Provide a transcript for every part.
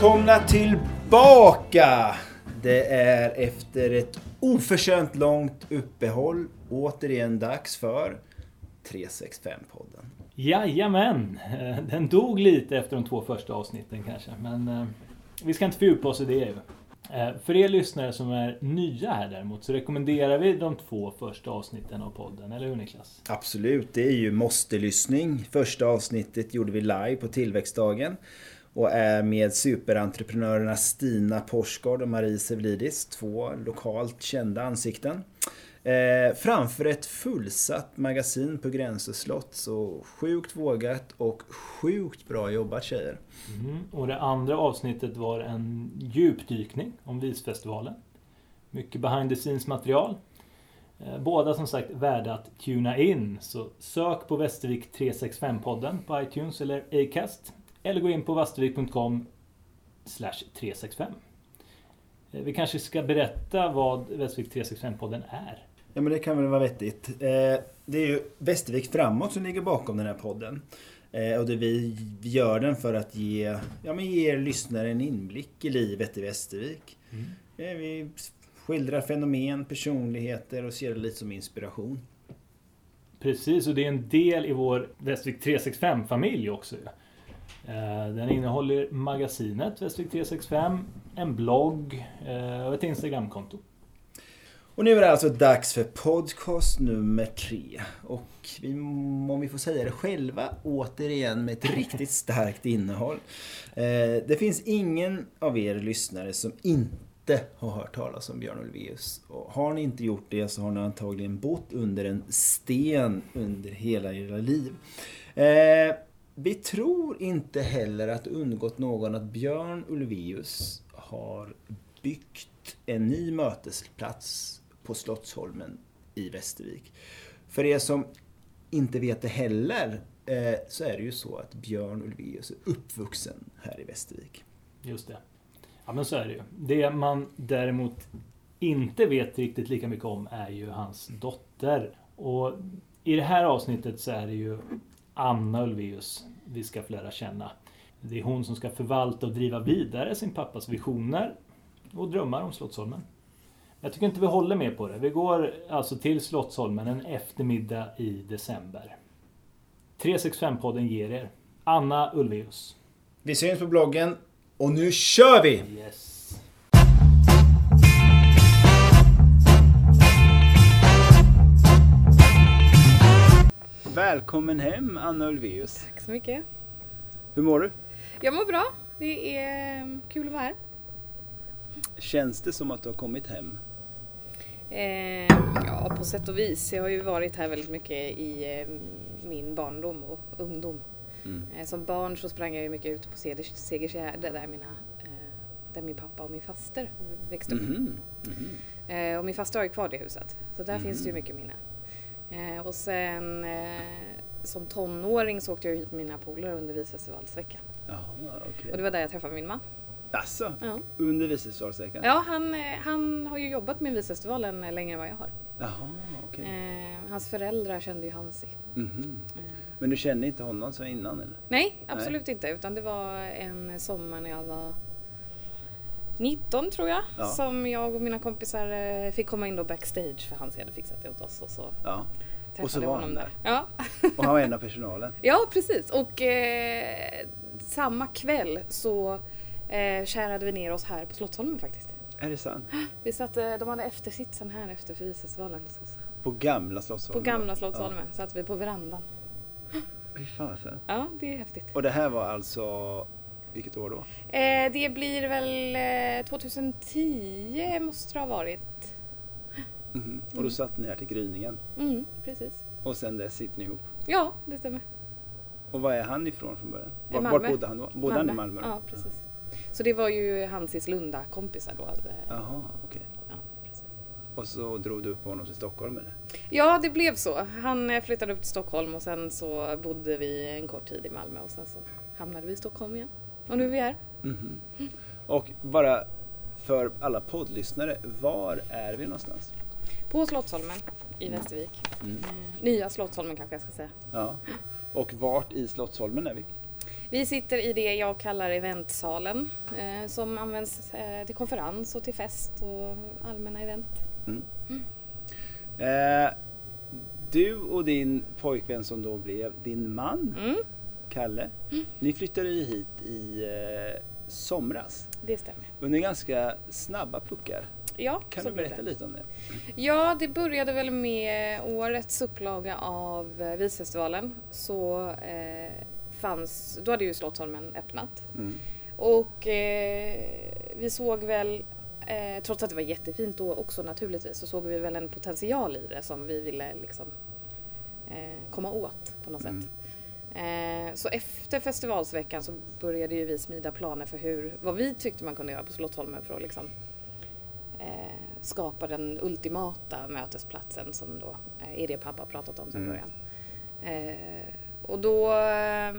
Välkomna tillbaka! Det är efter ett oförtjänt långt uppehåll återigen dags för 365-podden. Jajamän! Eh, Den dog lite efter de två första avsnitten kanske, men eh, vi ska inte fördjupa oss i det ju. Eh, För er lyssnare som är nya här däremot så rekommenderar vi de två första avsnitten av podden, eller hur Niklas? Absolut, det är ju måste-lyssning. Första avsnittet gjorde vi live på tillväxtdagen och är med superentreprenörerna Stina Porsgård och Marie Sevlidis, två lokalt kända ansikten. Eh, framför ett fullsatt magasin på Gränsö slott. Så sjukt vågat och sjukt bra jobbat tjejer. Mm. Och det andra avsnittet var en djupdykning om Visfestivalen. Mycket behind the scenes material. Eh, Båda som sagt värda att tuna in. Så sök på Västervik 365-podden på iTunes eller Acast. Eller gå in på vastervik.com 365. Eh, Vi kanske ska berätta vad Västervik 365-podden är. Ja men det kan väl vara vettigt. Eh, det är ju Västervik Framåt som ligger bakom den här podden. Eh, och det vi, gör den för att ge, ja, men ge er lyssnare en inblick i livet i Västervik. Eh, vi skildrar fenomen, personligheter och ser det lite som inspiration. Precis, och det är en del i vår Västervik 365-familj också. Eh, Den innehåller magasinet Västervik 365, en blogg eh, och ett Instagramkonto. Och nu är det alltså dags för podcast nummer tre. Och vi, om vi får säga det själva, återigen med ett riktigt starkt innehåll. Eh, det finns ingen av er lyssnare som inte har hört talas om Björn Ulvaeus. Och har ni inte gjort det så har ni antagligen bott under en sten under hela era liv. Vi tror inte heller att det undgått någon att Björn Ulvaeus har byggt en ny mötesplats på Slottsholmen i Västervik. För er som inte vet det heller eh, så är det ju så att Björn Ulvaeus är uppvuxen här i Västervik. Just det. Ja men så är det ju. Det man däremot inte vet riktigt lika mycket om är ju hans dotter. Och i det här avsnittet så är det ju Anna Ulvaeus vi ska få lära känna. Det är hon som ska förvalta och driva vidare sin pappas visioner och drömmar om Slottsholmen. Jag tycker inte vi håller med på det. Vi går alltså till Slottsholmen en eftermiddag i december. 365-podden ger er Anna Ulvaeus. Vi syns på bloggen och nu kör vi! Yes. Välkommen hem Anna Ulvaeus. Tack så mycket. Hur mår du? Jag mår bra. Det är eh, kul att vara här. Känns det som att du har kommit hem? Eh, ja, på sätt och vis. Jag har ju varit här väldigt mycket i eh, min barndom och ungdom. Mm. Eh, som barn så sprang jag ju mycket ute på Segers- Segersgärde där, mina, eh, där min pappa och min faster växte upp. Mhm. Eh, och min faster har ju kvar det huset. Så där finns det ju mycket minnen. Och sen som tonåring så åkte jag hit med mina polare under Visfestivalsveckan. Jaha, okej. Och det var där jag träffade min man. Alltså, Ja. under Visesvalsveckan? Ja, han, eh, han har ju jobbat med Visfestivalen eh, längre än vad jag har. Jaha, okej. Eh, hans föräldrar kände ju Hansi. Mhm. Eh, Men du kände inte honom så innan eller? nej, absolut inte. Utan det var en sommar när jag var 19 tror jag. Ja. Som jag och mina kompisar eh, fick komma in då backstage för Hansi hade fixat det åt oss. Och så Ja. Träffade Och så var honom han där. Ja. Och han var en av personalen? ja, precis. Och eh, samma kväll så eh, kärade vi ner oss här på Slottsholmen faktiskt. Är det sant? Vi satt, de hade eftersitsen här efter för så. På gamla På Slottsholmen? gamla Slottsholmen satt vi på verandan. Ja. Fy fasen. Ja, det är häftigt. Och det här var alltså, vilket år då? Eh, det blir väl eh, 2010 måste det ha varit. Mhm. Och då satt ni här till gryningen? Mm, precis. Och sen dess sitter ni ihop? Ja, det stämmer. Och var är han ifrån från början? Var, var Malmö. bodde han då? Bodde han i Malmö? då? Ja, precis. Så det var ju Hansis Lunda kompisar då. eh, Jaha, okej. Ja, precis. Och så drog du upp honom till Stockholm eller? ja, det blev så. Han eh, flyttade upp till Stockholm och sen så bodde vi en kort tid i Malmö och sen så hamnade vi i Stockholm igen. Och nu är vi här. Mhm. Och bara för alla poddlyssnare, var är vi någonstans? På Slottsholmen i Västervik. Mm. Eh, nya Slottsholmen kanske jag ska säga. Ja. Och vart i Slottsholmen är vi? Vi sitter i det jag kallar eventsalen eh, som används eh, till konferens och till fest och allmänna event. Mm. Eh, du och din pojkvän som då blev din man, Mm, Kalle, ni flyttade ju hit i eh, somras det stämmer. under ganska snabba puckar. Ja, Kan du berätta det. lite om det? Ja, det började väl med årets upplaga av eh, Visfestivalen. Så eh, fanns, då hade ju Slottsholmen öppnat. Mm. Och eh, vi såg väl, eh, trots att det var jättefint då också naturligtvis, så såg vi väl en potential i det som vi ville liksom eh, komma åt på något Mm. sätt. Eh, så efter festivalsveckan så började ju vi smida planer för hur, vad vi tyckte man kunde göra på Slottsholmen för att liksom skapa den ultimata mötesplatsen som då eh, är det pappa pratat om från Mm. början. Eh, och då eh,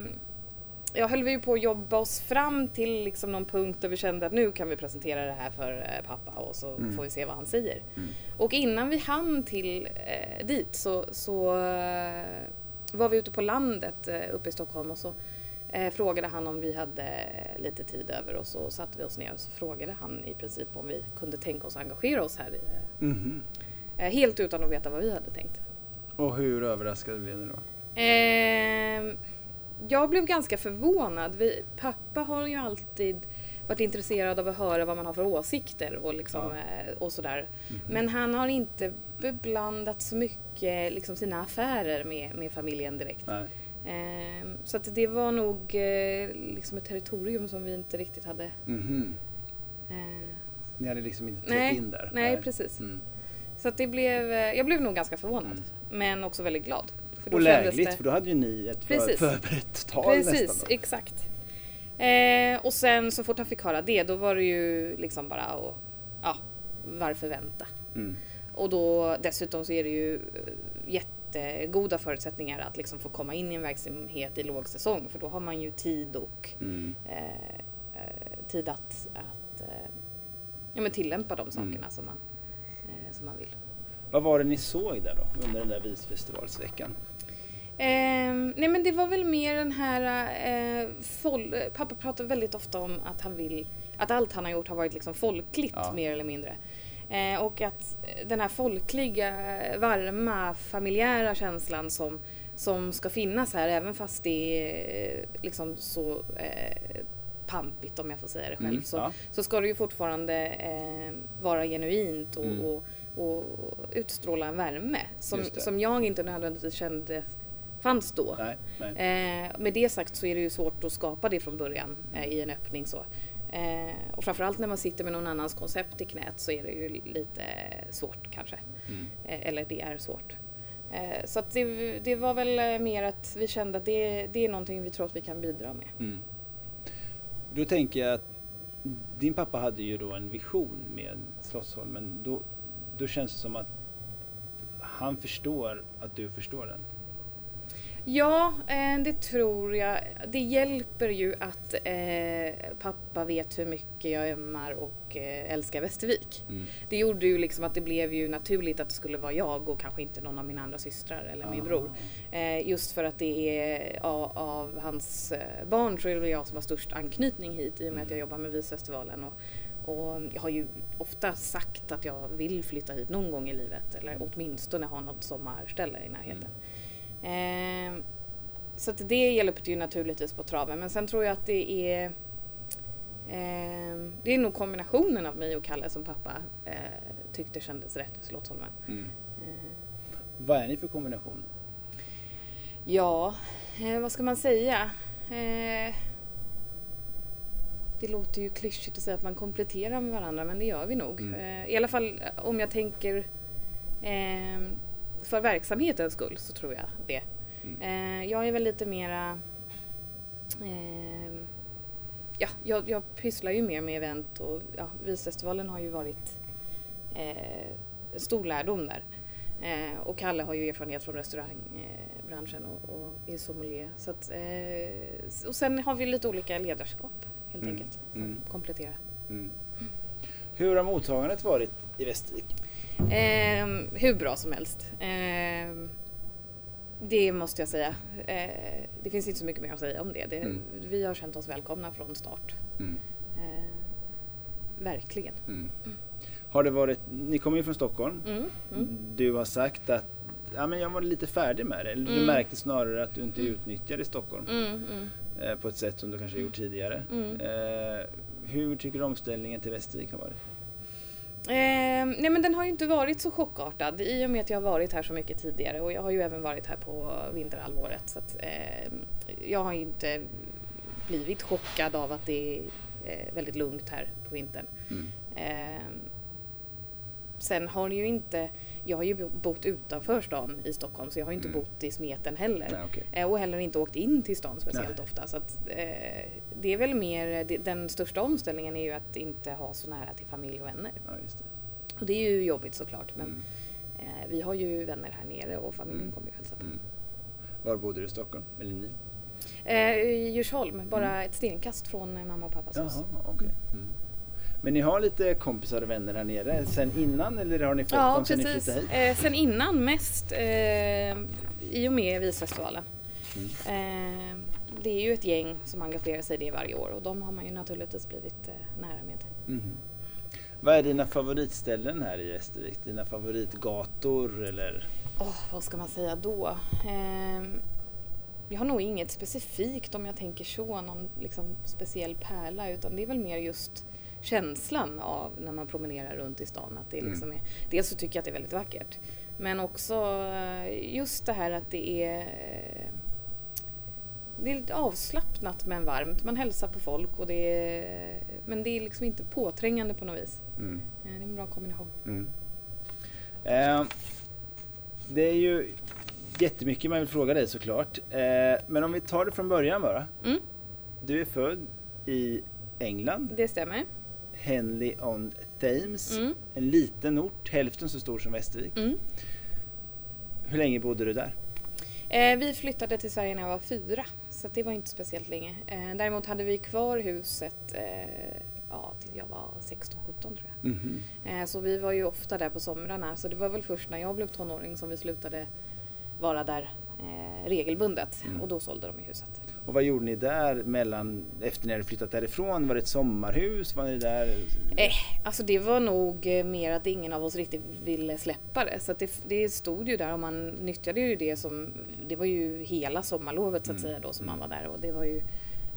ja, höll vi på att jobba oss fram till liksom någon punkt där vi kände att nu kan vi presentera det här för eh, pappa och så Mm. får vi se vad han säger. Mm. Och innan vi hann till eh, dit så, så eh, var vi ute på landet eh, uppe i Stockholm och så eh, frågade han om vi hade lite tid över och så satte vi oss ner och så frågade han i princip om vi kunde tänka oss att engagera oss här. eh, Mhm. Eh, helt utan att veta vad vi hade tänkt. Och hur överraskade blev ni då? Ehm, jag blev ganska förvånad. Vi, pappa har ju alltid varit intresserad av att höra vad man har för åsikter och, liksom, Ja. eh, och sådär. Mhm. Men han har inte beblandat så mycket liksom, sina affärer med, med familjen direkt. Nej. Ehm, så att det var nog eh, liksom ett territorium som vi inte riktigt hade... Mhm. Eh, Ni hade liksom inte trätt Nej, in där? nej, precis. Mm. så att det blev, eh, jag blev nog ganska förvånad. Mm. Men också väldigt glad. För Och lägligt, det- för då hade ju ni ett Precis. förberett tal Precis, nästan. Då. exakt. Eh, och sen så fort han fick höra det, då var det ju liksom bara att, ja, varför vänta? Mm. Och då dessutom så är det ju eh, jättegoda förutsättningar att liksom få komma in i en verksamhet i lågsäsong för då har man ju tid och Mm. eh, eh, tid att, att eh, ja, men tillämpa de sakerna Mm. som, man, eh, som man vill. Vad var det ni såg där då under den där visfestivalsveckan? Ehm, nej men det var väl mer den här, eh, eh, pappa pratar väldigt ofta om att han vill, att allt han har gjort har varit liksom folkligt Ja. mer eller mindre. Eh, och att den här folkliga, varma, familjära känslan som, som ska finnas här även fast det är eh, liksom så eh, pampigt om jag får säga det själv. Mm, Så, ja. så ska det ju fortfarande eh, vara genuint och, Mm. och, och utstråla en värme som, som jag inte nödvändigtvis kände fanns då. Nej, nej. Eh, med det sagt så är det ju svårt att skapa det från början eh, i en öppning så. Eh, och framförallt när man sitter med någon annans koncept i knät så är det ju lite svårt kanske. Mm. Eh, eller det är svårt. Eh, så det, det var väl eh, mer att vi kände att det, det är någonting vi tror att vi kan bidra med. Mm. Då tänker jag att din pappa hade ju då en vision med Slottsholmen. Då, då känns det som att han förstår att du förstår den. Ja, eh, det tror jag. Det hjälper ju att eh, pappa vet hur mycket jag ömmar och eh, älskar Västervik. Mm. Det gjorde ju liksom att det blev ju naturligt att det skulle vara jag och kanske inte någon av mina andra systrar eller min Ah. bror. Eh, just för att det är av, av hans barn så är det jag som har störst anknytning hit i och med att jag jobbar med Visfestivalen. Och, och jag har ju ofta sagt att jag vill flytta hit någon gång i livet eller åtminstone ha något sommarställe i närheten. Eh, så att det hjälpte ju naturligtvis på traven men sen tror jag att det är eh, det är nog kombinationen av mig och Kalle som pappa eh, tyckte kändes rätt för Slottsholmen. Mm. Eh, Vad är ni för kombination? Ja, eh, vad ska man säga? Eh, det låter ju klyschigt att säga att man kompletterar med varandra men det gör vi nog. Mm. Eh, I alla fall om jag tänker eh, för verksamhetens skull så tror jag det. Mm. Eh, jag är väl lite mera eh, Ja, jag, jag pysslar ju mer med event och ja, Visfestivalen har ju varit eh, stor lärdom där. Eh, och Kalle har ju erfarenhet från restaurangbranschen och, och är sommelier. Så att, eh, och sen har vi lite olika ledarskap helt Mm, enkelt. Som mm. kompletterar. Mm. Hur har mottagandet varit i Västervik? Eh, hur bra som helst. Eh, Det måste jag säga. Eh, det finns inte så mycket mer att säga om det. det Mm. Vi har känt oss välkomna från start. Mm. Eh, verkligen. Mm. Har det varit, ni kommer ju från Stockholm. Mm, mm. Du har sagt att ja, men jag var lite färdig med det. Eller du Mm. märkte snarare att du inte utnyttjade Stockholm eh, på ett sätt som du kanske gjort tidigare. Eh, hur tycker du omställningen till Västervik har varit? Eh, nej men den har ju inte varit så chockartad i och med att jag har varit här så mycket tidigare och jag har ju även varit här på vinterhalvåret. Så att, eh, jag har ju inte blivit chockad av att det är eh, väldigt lugnt här på vintern. Mm. Eh, sen har det ju inte, jag har ju bo- bott utanför stan i Stockholm så jag har inte Mm. bott i smeten heller. Nej, okej. Eh, Och heller inte åkt in till stan speciellt Nej. ofta. Så att, eh, det är väl mer, det, den största omställningen är ju att inte ha så nära till familj och vänner. Ja, det. Och det är ju jobbigt såklart men Mm. eh, vi har ju vänner här nere och familjen Mm. kommer ju hälsa på. Mm. Var bodde du i Stockholm? Eller ni? Eh, I Djursholm, bara ett stenkast från eh, mamma och pappas hus. Mm. Jaha, okej. Mm. Men ni har lite kompisar och vänner här nere sen innan eller har ni fått Ja dem sen ni precis. flyttade hit? Eh, sen innan mest eh, i och med Visfestivalen. Mm. Eh, det är ju ett gäng som engagerar sig i det varje år och de har man ju naturligtvis blivit eh, nära med. Mhm. Vad är dina favoritställen här i Västervik? Dina favoritgator eller? Åh, vad ska man säga då? Ehm, jag har nog inget specifikt om jag tänker så, någon liksom speciell pärla utan det är väl mer just känslan av när man promenerar runt i stan. Att det Mm. liksom är, dels så tycker jag att det är väldigt vackert men också eh, just det här att det är eh, det är lite avslappnat men varmt. Man hälsar på folk och det är, men det är liksom inte påträngande på något vis. Mm. Eh, Det är en bra kombination. Mm. Eh, det är ju jättemycket man vill fråga dig såklart. Eh, men om vi tar det från början bara. Mm, Du är född i England, det stämmer. Henley on Thames. Mm. En liten ort, hälften så stor som Västervik. Mm. Hur länge bodde du där? Eh, vi flyttade till Sverige när jag var fyra, så det var inte speciellt länge. Eh, däremot hade vi kvar huset eh, ja, till jag var 16-17 tror jag. Eh, så vi var ju ofta där på somrarna, så det var väl först när jag blev tonåring som vi slutade vara där eh, regelbundet Mm. och då sålde de ju huset. Och vad gjorde ni där mellan, efter ni hade flyttat därifrån? Var det ett sommarhus? Var ni där? Eh, alltså det var nog eh, mer att ingen av oss riktigt ville släppa det. Så det, det stod ju där och man nyttjade ju det som, det var ju hela sommarlovet så att Mm. säga då som man Mm. var där och det var ju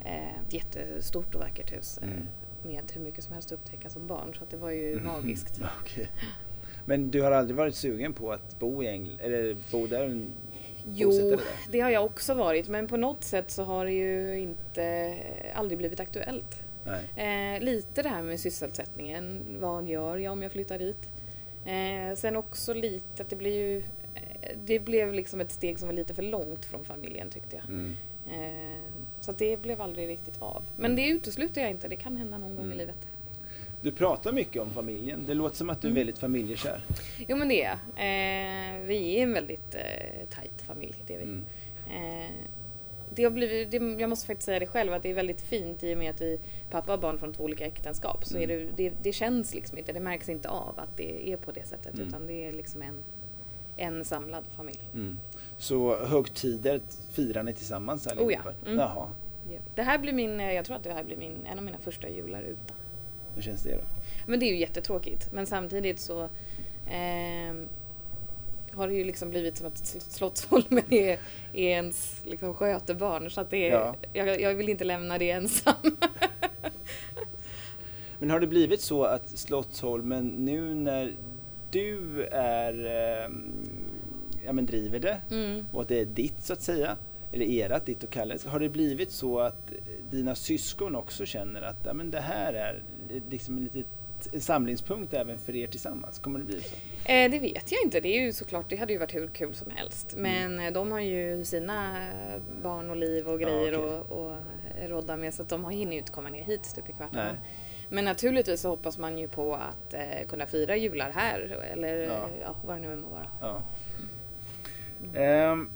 eh, ett jättestort och vackert hus eh, Mm. med hur mycket som helst att upptäcka som barn så att det var ju magiskt. Mm. Okej. Men du har aldrig varit sugen på att bo i England, eller bo där? Jo, det har jag också varit men på något sätt så har det ju inte aldrig blivit aktuellt. Eh, lite det här med sysselsättningen. Vad gör jag om jag flyttar dit? Eh, sen också lite att det blir ju eh, det blev liksom ett steg som var lite för långt från familjen tyckte jag. Mm. Eh, så det blev aldrig riktigt av. Men det utesluter jag inte, det kan hända någon gång Mm. i livet. Du pratar mycket om familjen. Det låter som att du är Mm. väldigt familjekär. Jo men det är jag. eh, Vi är en väldigt eh, tajt familj, det är vi. Mm. Eh, det har blivit, det, jag måste faktiskt säga det själv att det är väldigt fint i och med att vi pappa och barn från två olika äktenskap. Så är Mm. det, det, det känns liksom inte, det märks inte av att det är på det sättet Mm. utan det är liksom en, en samlad familj. Mm. Så högtider firar ni tillsammans Oh ja. allihopa? Mm. Jaha, Det här blir min, jag tror att det här blir min, en av mina första jular utan. Hur känns det då? Men det är ju jättetråkigt. Men samtidigt så ehm, har det ju liksom blivit som att Sl- Slottsholmen är, är ens liksom skötebarn. Så att det är, Ja. jag, jag vill inte lämna det ensam. Men har det blivit så att Slottsholmen nu när du är, eh, ja men driver det Mm. och att det är ditt så att säga, eller erat, ditt och Kalles, har det blivit så att dina syskon också känner att ja, men det här är liksom en liten en samlingspunkt även för er tillsammans? Kommer det bli så? Eh, det vet jag inte. Det är ju såklart, det hade ju varit hur kul som helst. Mm. Men eh, de har ju sina barn och liv och grejer Ja, okej. och, och rodda med så att de har- hinner ju inte komma ner hit stup i kvarten. Men naturligtvis så hoppas man ju på att eh, kunna fira jular här eller Ja. ja. vad det nu än må vara. Ja. Ehm,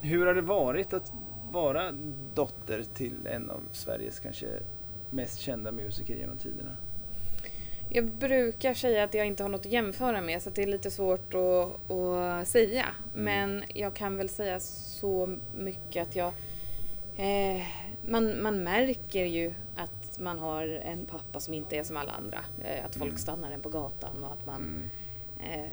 hur har det varit att vara dotter till en av Sveriges kanske mest kända musiker genom tiderna? Jag brukar säga att jag inte har något att jämföra med så det är lite svårt att, att säga. Mm. Men jag kan väl säga så mycket att jag... Eh, man, man märker ju att man har en pappa som inte är som alla andra. Eh, att folk Mm. stannar en på gatan och att man... Mm. Eh,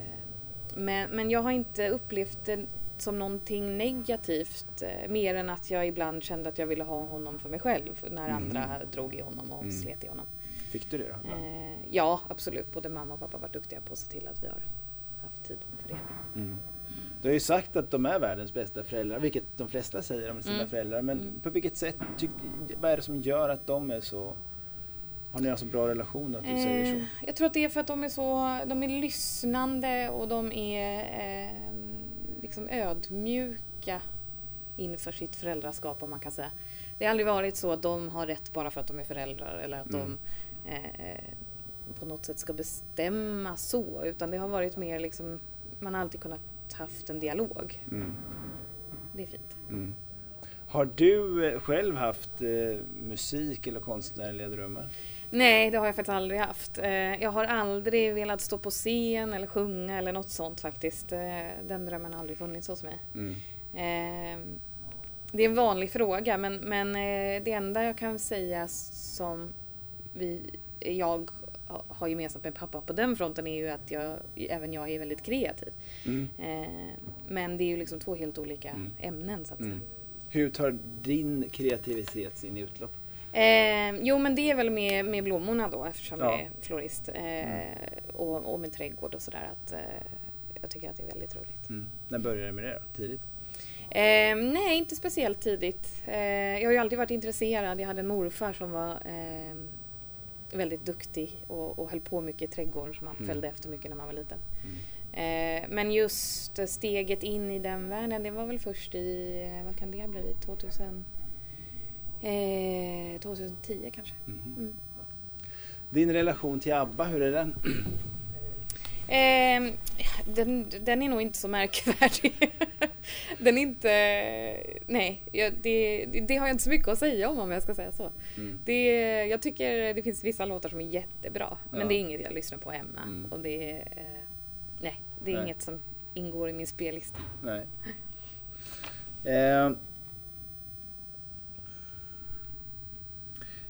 men, men jag har inte upplevt det som någonting negativt. Eh, mer än att jag ibland kände att jag ville ha honom för mig själv när Mhm. andra drog i honom och Mm. slet i honom. Fick du det då? Eh, ja, absolut. Både mamma och pappa varit duktiga på att se till att vi har haft tid för det. Mm. Du har ju sagt att de är världens bästa föräldrar, vilket de flesta säger om sina Mm. föräldrar. Men Mm. på vilket sätt, tyck, vad är det som gör att de är så... Har ni en så bra relation att du säger så? Eh, jag tror att det är för att de är så de är lyssnande och de är eh, liksom ödmjuka inför sitt föräldraskap om man kan säga. Det har aldrig varit så att de har rätt bara för att de är föräldrar eller att Mm. de eh, på något sätt ska bestämma så utan det har varit mer liksom man har alltid kunnat haft en dialog. Mm. Det är fint. Mm. Har du eh, själv haft eh, musik eller konstnärliga drömmar? Nej, det har jag faktiskt aldrig haft. Eh, Jag har aldrig velat stå på scen eller sjunga eller något sånt faktiskt. Eh, Den drömmen har aldrig funnits hos mig. Mm. Eh, Det är en vanlig fråga men, men eh, det enda jag kan säga som vi, jag har gemensamt med pappa på den fronten är ju att jag, även jag är väldigt kreativ. Mm. Eh, Men det är ju liksom två helt olika Mm. ämnen så att. Mm. Hur tar din kreativitet sin utlopp? Eh, jo men det är väl med, med blommorna då eftersom Ja. jag är florist. Eh, Mm. och, och med trädgård och sådär. Att, eh, jag tycker att det är väldigt roligt. Mm. När började du med det då? Tidigt? Eh, nej, inte speciellt tidigt. Eh, jag har ju alltid varit intresserad. Jag hade en morfar som var eh, väldigt duktig och, och höll på mycket i trädgården som man Mm. följde efter mycket när man var liten. Mm. Eh, men just steget in i den världen, det var väl först i, eh, vad kan det ha blivit, 2000, eh, 2010 kanske. Mhm. Mm. Din relation till ABBA, hur är den? Eh, den, den är nog inte så märkvärdig. den är inte... Nej, jag, det, det har jag inte så mycket att säga om om jag ska säga så. Mm. Det, jag tycker det finns vissa låtar som är jättebra. Men Ja. det är inget jag lyssnar på hemma. Mm. Och det. Eh, nej, det är Nej. inget som ingår i min spellista. Nej. Eh,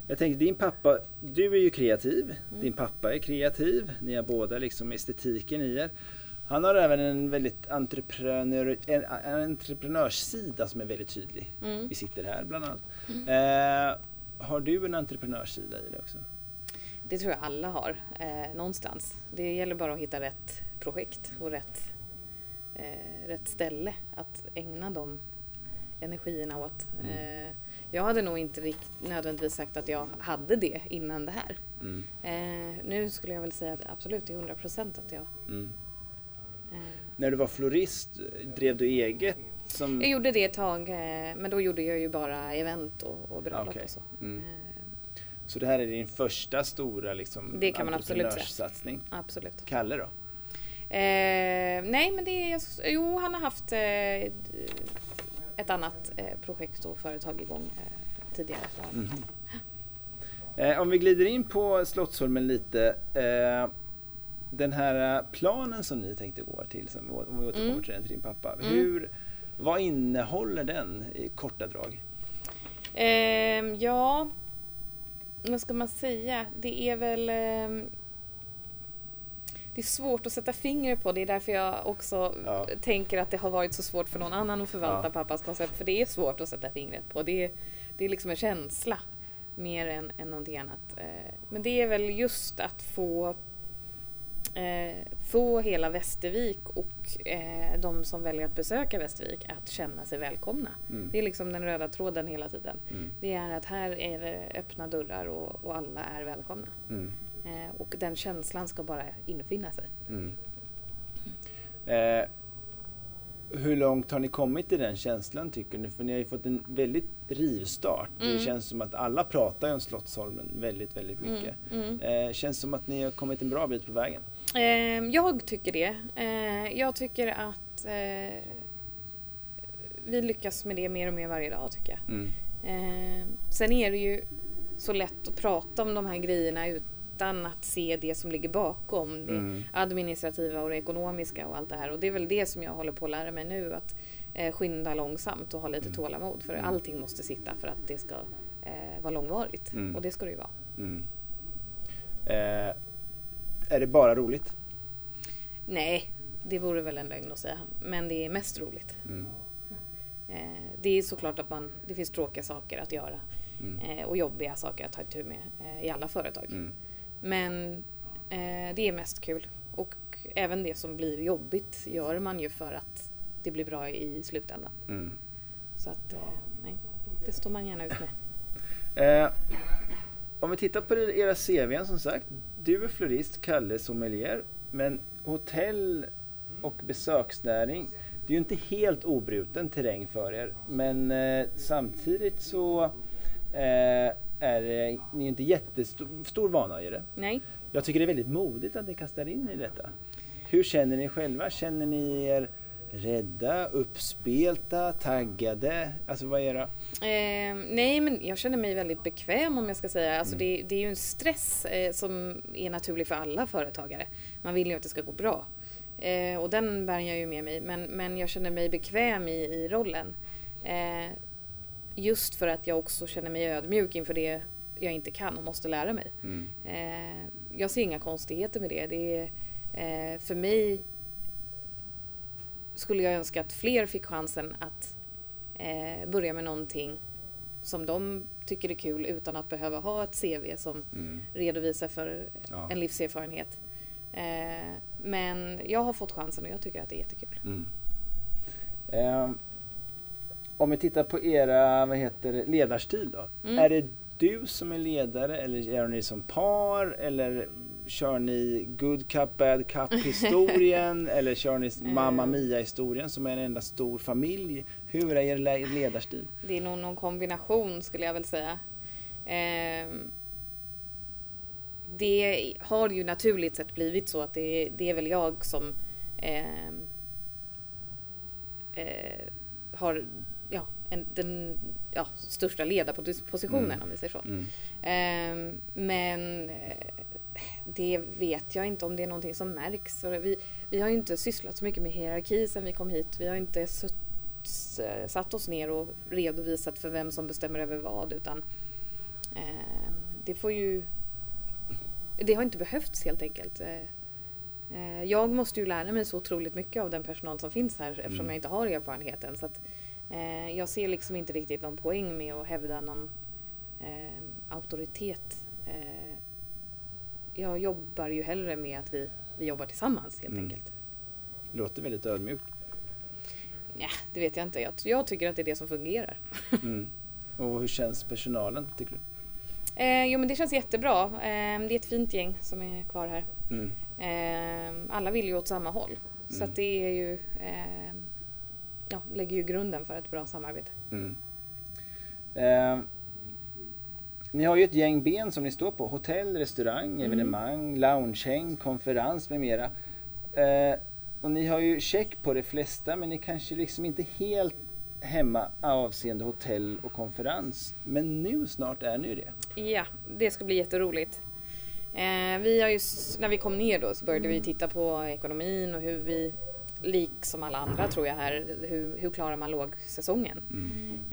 jag tänker din pappa, du är ju kreativ, Mm. din pappa är kreativ, ni har båda liksom estetiken i er. Han har även en väldigt entreprenör, en, en entreprenörssida som är väldigt tydlig. Mm. Vi sitter här bland annat. Eh, har du en entreprenörssida i det också? Det tror jag alla har eh, någonstans. Det gäller bara att hitta rätt projekt och rätt, eh, rätt ställe att ägna de energierna åt. Mm. Jag hade nog inte rikt, nödvändigtvis sagt att jag hade det innan det här. Mm. Eh, nu skulle jag väl säga att absolut till 100 procent att jag... Mm. Eh, När du var florist, drev du eget? Som... jag gjorde det ett tag eh, men då gjorde jag ju bara event och, och bröllop Okej. och så. Mm. Eh, Så det här är din första stora liksom, Det kan man absolut säga. absolut. Kalle då? Eh, nej men det är, jo han har haft eh, ett annat eh, projekt och företag igång eh, tidigare. Mhm. Eh, om vi glider in på Slottsholmen lite. Den här planen som ni tänkte gå till, som, vi å- om vi återkommer Mm. till den till din pappa. Mm. Hur, vad innehåller den i korta drag? Ehm, ja, vad ska man säga? Det är väl... det är svårt att sätta fingret på. Det är därför jag också Ja. tänker att det har varit så svårt för någon annan att förvalta Ja. pappas koncept. För det är svårt att sätta fingret på. Det är, det är liksom en känsla mer än, än någonting annat. Eh, Men det är väl just att få eh, få hela Västervik och eh, de som väljer att besöka Västervik att känna sig välkomna. Mm. Det är liksom den röda tråden hela tiden. Mm. Det är att här är det öppna dörrar och, och alla är välkomna. Mm. Eh, och den känslan ska bara infinna sig. Mm. Eh, hur långt har ni kommit i den känslan tycker ni? För ni har ju fått en väldigt rivstart. Det Mm. känns som att alla pratar om Slottsholmen väldigt, väldigt mycket. Mm. Eh, känns som att ni har kommit en bra bit på vägen. Eh, jag tycker det. Eh, jag tycker att eh, vi lyckas med det mer och mer varje dag tycker jag. Mm. Eh, sen är det ju så lätt att prata om de här grejerna ut, utan att se det som ligger bakom. Det Mm. administrativa och det ekonomiska och allt det här. Och det är väl det som jag håller på att lära mig nu. Att eh, skynda långsamt och ha lite tålamod. För Mm. allting måste sitta för att det ska eh, vara långvarigt. Mm. Och det ska det ju vara. Mm. Eh, är det bara roligt? Nej, det vore väl en lögn att säga. Men det är mest roligt. Mm. Eh, det är såklart att man, det finns tråkiga saker att göra. Mm. Eh, och jobbiga saker att ta itu med eh, i alla företag. Mm. Men eh, det är mest kul. Och även det som blir jobbigt gör man ju för att det blir bra i slutändan. Mm. Så att, eh, nej, det står man gärna ut med. Eh, om vi tittar på era CVn som sagt. Du är florist, Kalle sommelier. Men hotell och besöksnäring, det är ju inte helt obruten terräng för er. Men eh, samtidigt så eh, är det, ni är inte jättestor stor vana i det. Nej, Jag tycker det är väldigt modigt att ni kastar in i detta. Hur känner ni själva? Känner ni er rädda, uppspelta, taggade? Alltså vad är era... Eh, nej, men jag känner mig väldigt bekväm om jag ska säga. Alltså Mm. det, det är ju en stress eh, som är naturlig för alla företagare. Man vill ju att det ska gå bra. Eh, och den bär jag ju med mig. Men, men jag känner mig bekväm i, i rollen. Just för att jag också känner mig ödmjuk inför det jag inte kan och måste lära mig. Mm. Eh, jag ser inga konstigheter med det. det är, eh, för mig skulle jag önska att fler fick chansen att eh, börja med någonting som de tycker är kul utan att behöva ha ett CV som Mm. redovisar för Ja. en livserfarenhet. Men jag har fått chansen och jag tycker att det är jättekul. Mm. Om vi tittar på era vad heter ledarstil då. Mm. Är det du som är ledare eller gör ni som par eller kör ni good cup, bad cup historien eller kör ni Mamma Eh. Mia historien som är en enda stor familj? Hur är er le- ledarstil? Det är nog någon kombination skulle jag väl säga. Ehm, det har ju naturligt sett blivit så att det, det är väl jag som ehm, eh, har ja, en, den ja, största ledarpositionen Mm. om vi säger så. Mm. Ehm, men eh, det vet jag inte om det är någonting som märks. För vi, vi har ju inte sysslat så mycket med hierarki sedan vi kom hit. Vi har inte sutt, s- satt oss ner och redovisat för vem som bestämmer över vad. Utan eh, det får ju... Det har inte behövts helt enkelt. Eh, eh, jag måste ju lära mig så otroligt mycket av den personal som finns här eftersom Mm. jag inte har erfarenheten. Så att, eh, jag ser liksom inte riktigt någon poäng med att hävda någon eh, auktoritet. Eh, jag jobbar ju hellre med att vi, vi jobbar tillsammans helt Mm. enkelt. Låter väldigt ödmjukt. Ja, det vet jag inte. Jag, jag tycker att det är det som fungerar. Mm. Och hur känns personalen tycker du? Eh, jo men det känns jättebra. Eh, det är ett fint gäng som är kvar här. Mm. Eh, alla vill ju åt samma håll. Så Mm. att det är ju, eh, ja, lägger ju grunden för ett bra samarbete. Mm. Eh, ni har ju ett gäng ben som ni står på. Hotell, restaurang, Mm. evenemang, loungehäng, konferens med mera. Eh, och ni har ju check på de flesta men ni kanske liksom inte helt hemma avseende hotell och konferens. Men nu snart är ni det. Ja, det ska bli jätteroligt. Eh, vi har ju, s- när vi kom ner då så började vi titta på ekonomin och hur vi, liksom alla andra tror jag här, hur, hur klarar man lågsäsongen?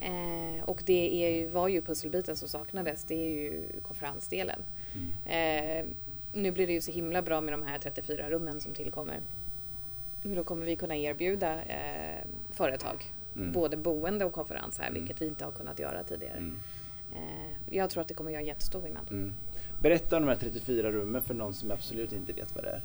Eh, och det är var ju pusselbiten som saknades, det är ju konferensdelen. Eh, nu blir det ju så himla bra med de här 34 rummen som tillkommer. Men Då kommer vi kunna erbjuda eh, företag Mm. både boende och konferens här, Mm. vilket vi inte har kunnat göra tidigare. Mm. Eh, jag tror att det kommer göra jättestor skillnad. Mm. Berätta om de här 34 rummen för någon som absolut inte vet vad det är.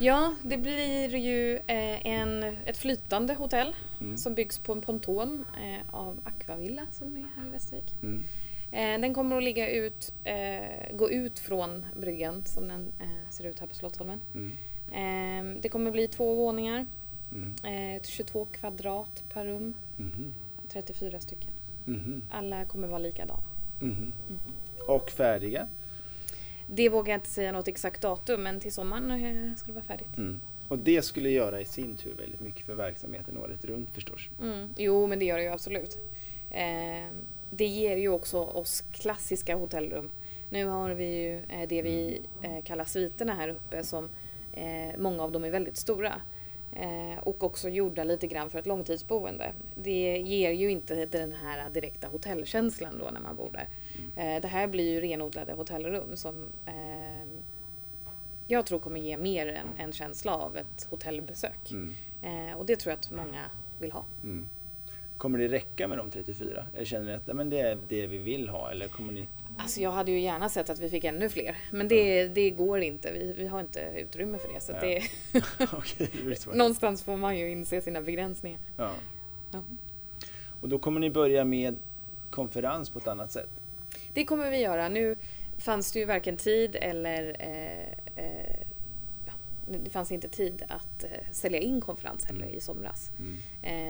Ja, det blir ju eh, en, ett flytande hotell Mm. som byggs på en ponton eh, av Aquavilla som är här i Västervik. Mm. Eh, den kommer att ligga ut, gå ut från bryggan som den ser ut här på Slottsholmen. Mm. Eh, det kommer bli två våningar, Mm. eh, 22 kvadrat per rum, Mhm. 34 stycken. Mhm. Alla kommer vara likadana. Mhm. Och färdiga. Det vågar jag inte säga något exakt datum men till sommaren eh, ska det vara färdigt. Mm. Och det skulle göra i sin tur väldigt mycket för verksamheten året runt förstås. Mm. Jo, men det gör det ju absolut. Eh, det ger ju också oss klassiska hotellrum Nu har vi ju eh, det vi eh, kallar sviterna här uppe som många av dem är väldigt stora. Eh, och också gjorda lite grann för ett långtidsboende. Det ger ju inte den här direkta hotellkänslan då när man bor där. Eh, det här blir ju renodlade hotellrum som eh, jag tror kommer ge mer en, en känsla av ett hotellbesök. Mm. Eh, och det tror jag att många vill ha. Mm. Kommer det räcka med de 34? Eller känner ni att men det är det vi vill ha? Eller kommer ni... Alltså jag hade ju gärna sett att vi fick ännu fler. Men det, det går inte. Vi, vi har inte utrymme för det. Så Ja. det, det någonstans får man ju inse sina begränsningar. Ja. Ja. Och då kommer ni börja med konferens på ett annat sätt? Det kommer vi göra. Nu fanns det ju varken tid eller eh, eh, ja, det fanns inte tid att eh, sälja in konferens heller Mm. i somras. Mm.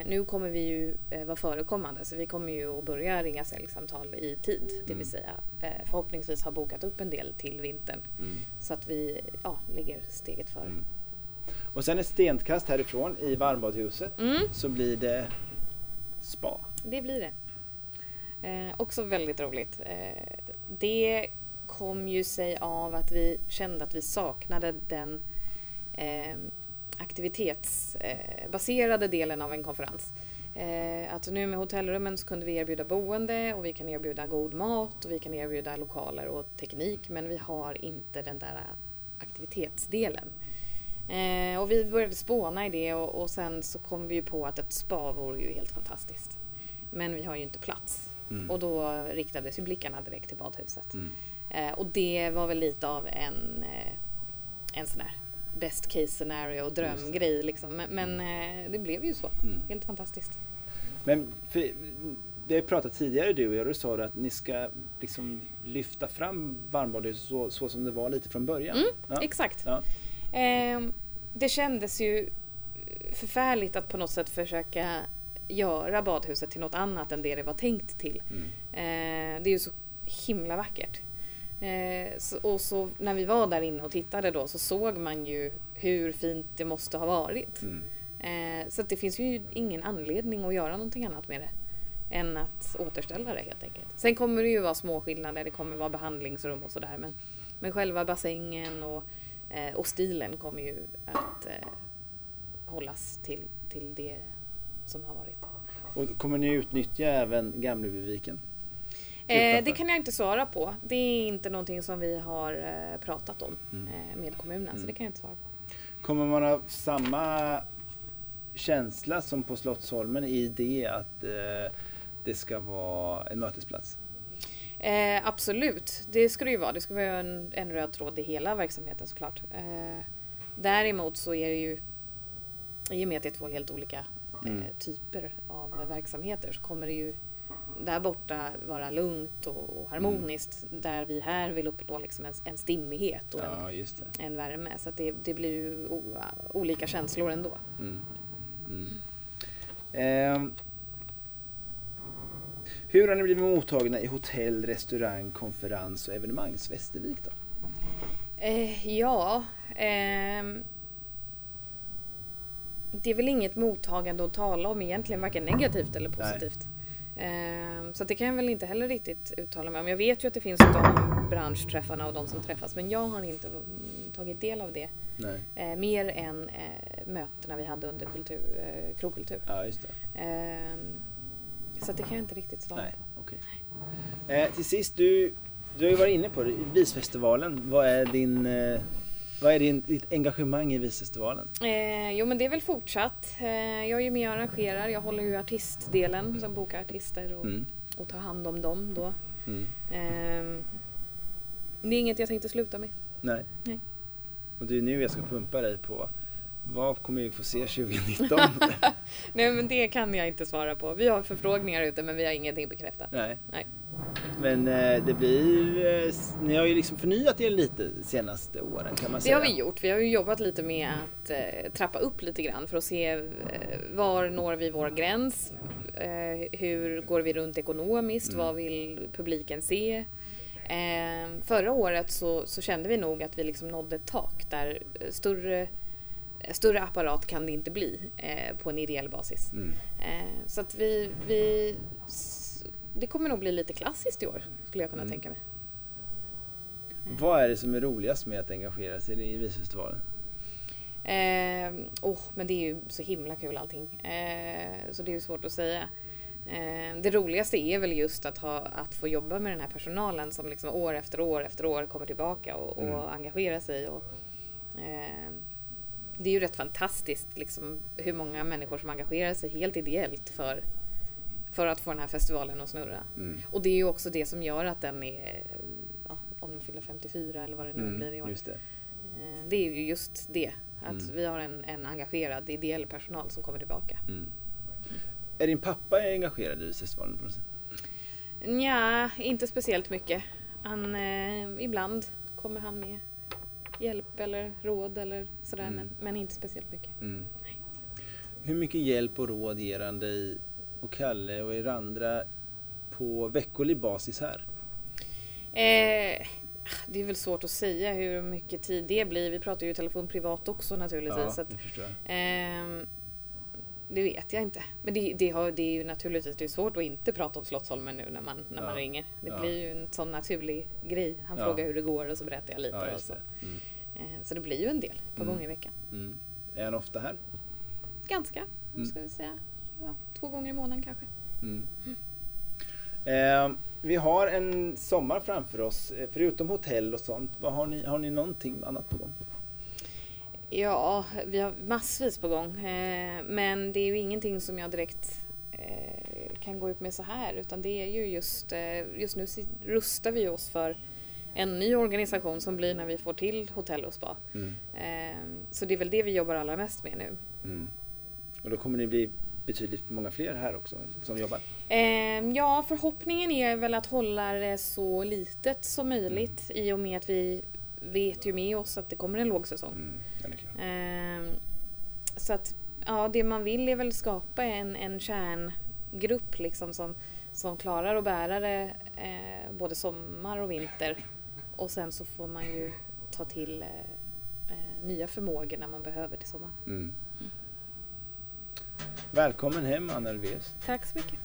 Eh, nu kommer vi ju eh, vara förekommande så vi kommer ju att börja ringa säljsamtal i tid. Det Mm. vill säga eh, förhoppningsvis ha bokat upp en del till vintern. Mm. Så att vi ja, ligger steget före. Mm. Och sen ett stenkast härifrån i varmbadhuset Mm, så blir det spa. det blir det. Eh, också väldigt roligt. Eh, det kom ju sig av att vi kände att vi saknade den aktivitetsbaserade delen av en konferens. Eh, att nu med hotellrummen så kunde vi erbjuda boende och vi kan erbjuda god mat och vi kan erbjuda lokaler och teknik men vi har inte den där aktivitetsdelen. Eh, och vi började spåna i det och, och sen så kom vi ju på att ett spa vore ju helt fantastiskt. Men vi har ju inte plats. Mm. Och då riktades ju blickarna direkt till badhuset. Mm. Eh, och det var väl lite av en, eh, en sån här best case scenario drömgrej liksom. Men, men eh, det blev ju så. Mm. Helt fantastiskt. Men för, vi har pratat tidigare du och jag, du sa du att ni ska liksom lyfta fram varmbadhuset så, så som det var lite från början. Mm, ja. Exakt. Ja. Ehm, det kändes ju förfärligt att på något sätt försöka göra badhuset till något annat än det det var tänkt till. Mm. Eh, det är ju så himla vackert. Eh, så, och så när vi var där inne och tittade då så såg man ju hur fint det måste ha varit. Mm. Eh, så det finns ju ingen anledning att göra någonting annat med det än att återställa det helt enkelt. Sen kommer det ju vara små skillnader, det kommer vara behandlingsrum och sådär men, men själva bassängen och, eh, och stilen kommer ju att eh, hållas till, till det som har varit. Och kommer ni utnyttja även Gamlebyviken? Eh, det kan jag inte svara på. Det är inte någonting som vi har eh, pratat om Mm. eh, med kommunen så Mm. det kan jag inte svara på. Kommer man ha samma känsla som på Slottsholmen i det att eh, det ska vara en mötesplats? Eh, absolut, det ska det ju vara. Det ska vara en, en röd tråd i hela verksamheten såklart. Eh, däremot så är det ju, i och med att det är två helt olika eh, Mm. typer av verksamheter så kommer det ju där borta vara lugnt och, och harmoniskt. Där vi här vill uppnå liksom en, en stimmighet och en, Ja, det. en värme. Så att det, det blir ju o, olika känslor ändå. Mm. Mm. Ehm. hur har ni blivit mottagna i hotell, restaurang, konferens och evenemangs Västervik då? Eh, ja, ehm, det är väl inget mottagande att tala om egentligen, varken negativt eller positivt. Ehm, så det kan jag väl inte heller riktigt uttala mig om. Jag vet ju att det finns de branschträffarna och de som träffas men jag har inte tagit del av det. Eh, mer än eh, mötena vi hade under kultur, eh, krogkultur. Ja, just det. Ehm, så det kan jag inte riktigt svara Nej, på. okej. Eh, till sist, du, du har ju varit inne på det, Visfestivalen. Vad är, din, eh, vad är din, ditt engagemang i Visfestivalen? Eh, jo men det är väl fortsatt. Eh, jag är ju med och arrangerar. Jag håller ju artistdelen som bokar artister och, Mm. och tar hand om dem då. Mm. Eh, det är inget jag tänkte sluta med. Nej. Nej. Och det är nu jag ska pumpa dig på vad kommer vi få se 2019? Nej men det kan jag inte svara på. Vi har förfrågningar ute men vi har ingenting bekräftat. Nej. Nej. Men eh, det blir... Eh, ni har ju liksom förnyat er lite senaste åren kan man Det säga. har vi gjort. Vi har ju jobbat lite med att eh, trappa upp lite grann för att se eh, var når vi vår gräns? Eh, hur går vi runt ekonomiskt? Mm. Vad vill publiken se? Eh, förra året så, så kände vi nog att vi liksom nådde ett tak där större, större apparat kan det inte bli eh, på en ideell basis. Mm. Eh, så att vi, vi... Det kommer nog bli lite klassiskt i år skulle jag kunna Mm. tänka mig. Vad är det som är roligast med att engagera sig i Visfestivalen? Eh, oh, men det är ju så himla kul allting. Eh, så det är ju svårt att säga. Eh, det roligaste är väl just att, ha, att få jobba med den här personalen som liksom år efter år efter år kommer tillbaka och, Mm. och engagerar sig. Och, eh, det är ju rätt fantastiskt liksom, hur många människor som engagerar sig helt ideellt för, för att få den här festivalen att snurra. Mm. Och det är ju också det som gör att den är, ja, om den fyller 54 eller vad det nu blir i år. Mm, det. Eh, Det är ju just det, att Mm. vi har en, en engagerad ideell personal som kommer tillbaka. Mm. Är din pappa engagerad i Visfestivalen på något sätt? Nja, inte speciellt mycket. Han, eh, ibland kommer han med hjälp eller råd eller sådär, Mm. men, men inte speciellt mycket. Mm. Hur mycket hjälp och råd ger han dig och Kalle och er andra på veckolig basis här? Eh, det är väl svårt att säga hur mycket tid det blir. Vi pratar ju i telefon privat också naturligtvis. så att, ehm, det vet jag inte. Men det, det, har, det är ju naturligtvis det är svårt att inte prata om Slottsholmen nu när man, när Ja. man ringer. Det Ja. blir ju en sån naturlig grej. Han Ja. frågar hur det går och så berättar jag lite. Och så. det. Mm. Eh, så det blir ju en del, ett par Mm. gånger i veckan. Mm. Är han ofta här? Ganska, Mm. ska vi säga. Två gånger i månaden kanske. Eh, vi har en sommar framför oss. Eh, Förutom hotell och sånt, har, ni, har ni någonting annat på gång? Ja, vi har massvis på gång. Eh, men det är ju ingenting som jag direkt eh, kan gå ut med så här. Utan det är ju just, eh, just nu rustar vi oss för en ny organisation som blir när vi får till hotell och spa. Mm. Eh, så det är väl det vi jobbar allra mest med nu. Mm. Och då kommer ni bli betydligt många fler här också som jobbar? Eh, ja, förhoppningen är väl att hålla det så litet som möjligt i och med att vi vet ju med oss att det kommer en lågsäsong. Mm. Ehm, så att ja, det man vill är väl skapa en, en kärngrupp liksom som, som klarar att bära det eh, både sommar och vinter. Och sen så får man ju ta till eh, eh, nya förmågor när man behöver till sommaren. Mm. Välkommen hem Anna Elfves. Tack så mycket.